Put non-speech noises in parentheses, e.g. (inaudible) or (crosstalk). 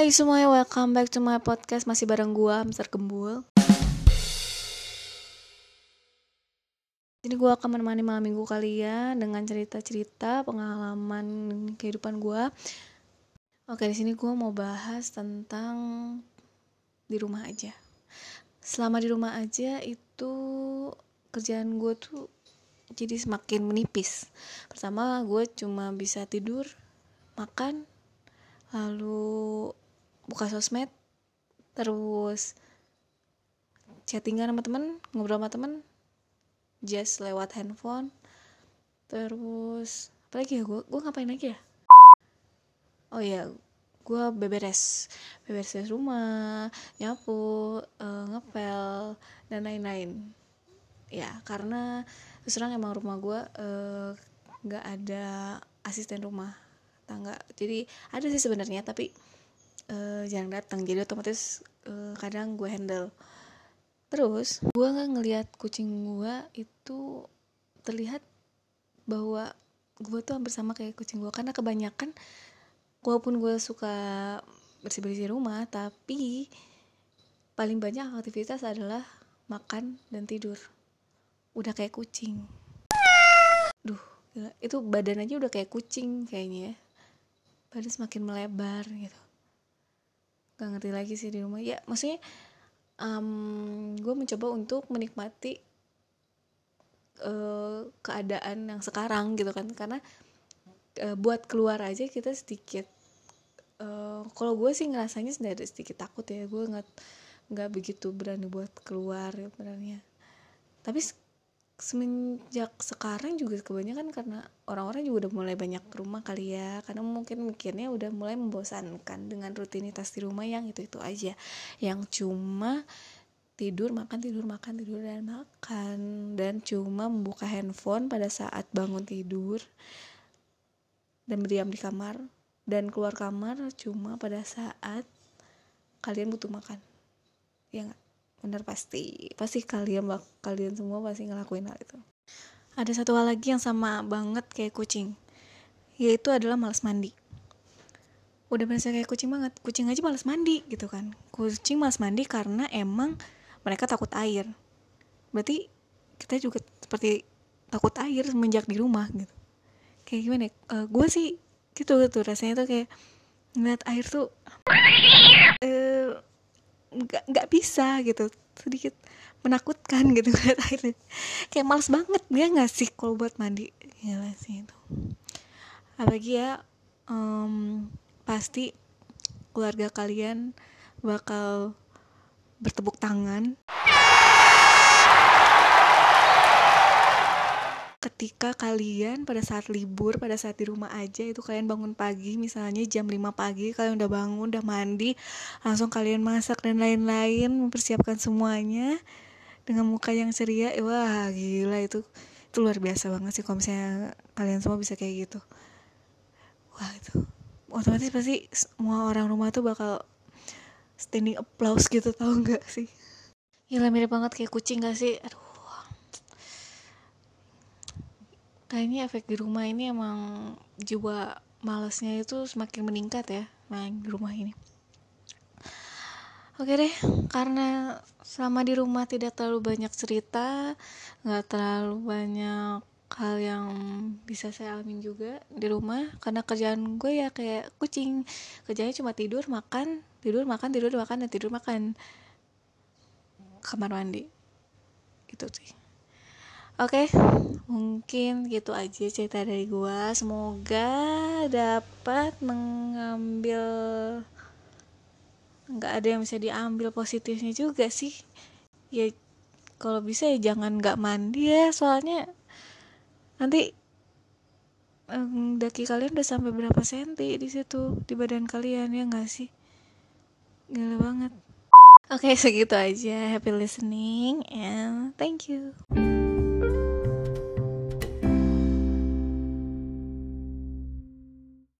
Hai semuanya, welcome back to my podcast. Masih bareng gua, Mr. Gembul. Ini gua akan menemani malam minggu kalian Dengan cerita-cerita pengalaman kehidupan gua. Oke, di sini gua mau bahas tentang Di rumah aja. Selama di rumah aja itu Kerjaan gue tuh jadi semakin menipis. Pertama gue cuma bisa tidur Makan lalu buka sosmed terus chattingan sama temen ngobrol sama temen just lewat handphone terus apa lagi ya gue gue ngapain lagi ya? Oh ya gue beberes beberes rumah nyapu uh, ngepel dan lain-lain. Ya karena terus terang emang rumah gue nggak uh, ada asisten rumah tangga. Jadi ada sih sebenarnya tapi uh, jarang datang. Jadi otomatis uh, kadang gue handle. Terus gue nggak ngelihat kucing gue itu terlihat bahwa gue tuh hampir sama kayak kucing gue karena kebanyakan walaupun gue suka bersih bersih rumah tapi paling banyak aktivitas adalah makan dan tidur. Udah kayak kucing. Duh gila. itu badan aja udah kayak kucing kayaknya ya. Badan semakin melebar gitu gak ngerti lagi sih di rumah. Ya maksudnya um, gue mencoba untuk menikmati uh, keadaan yang sekarang gitu kan. Karena uh, buat keluar aja kita sedikit uh, kalau gue sih ngerasanya sendiri sedikit takut ya. Gue nggak nggak begitu berani buat keluar ya sebenarnya. Tapi semenjak sekarang juga kebanyakan karena orang-orang juga udah mulai banyak rumah kali ya. Karena mungkin mikirnya udah mulai membosankan dengan rutinitas di rumah yang itu itu aja. Yang cuma tidur makan tidur makan tidur dan makan. Dan cuma membuka handphone pada saat bangun tidur. Dan berdiam di kamar. Dan keluar kamar cuma pada saat kalian butuh makan. Ya gak? Bener pasti. Pasti kalian bak kalian semua pasti ngelakuin hal itu. Ada satu hal lagi yang sama banget kayak kucing yaitu adalah malas mandi. Udah berasa kayak kucing banget kucing aja malas mandi gitu kan. Kucing malas mandi karena emang mereka takut air. Berarti kita juga seperti takut air semenjak di rumah gitu. Kayak gimana ya? Uh, gue sih gitu gitu. Rasanya tuh kayak ngeliat air tuh uh, nggak nggak bisa gitu. Sedikit menakutkan gitu (laughs) ngeliat airnya kayak males banget dia nggak sih kalau buat mandi. Gila sih itu. Apalagi ya um, pasti keluarga kalian bakal bertepuk tangan ketika kalian pada saat libur pada saat di rumah aja itu kalian bangun pagi misalnya jam 5 pagi kalian udah bangun udah mandi langsung kalian masak dan lain-lain mempersiapkan semuanya dengan muka yang ceria eh, wah gila itu itu luar biasa banget sih kalau misalnya kalian semua bisa kayak gitu. Wah itu otomatis pasti semua orang rumah tuh bakal standing applause gitu tau gak sih? Gila mirip banget kayak kucing gak sih? Aduh kayaknya efek di rumah ini emang jiwa malesnya itu semakin meningkat ya main di rumah ini. Oke deh karena selama di rumah tidak terlalu banyak cerita nggak terlalu banyak hal yang bisa saya alamin juga di rumah karena kerjaan gue ya kayak kucing. Kerjanya cuma tidur makan tidur makan tidur makan dan tidur makan. Kamar mandi. Itu sih Oke, okay, mungkin gitu aja cerita dari gua. Semoga dapat mengambil nggak ada yang bisa diambil positifnya juga sih. Ya kalau bisa ya jangan nggak mandi ya, soalnya nanti daki kalian udah sampai berapa senti di situ di badan kalian ya nggak sih? Gila banget. Oke, okay, segitu aja. Happy listening and thank you.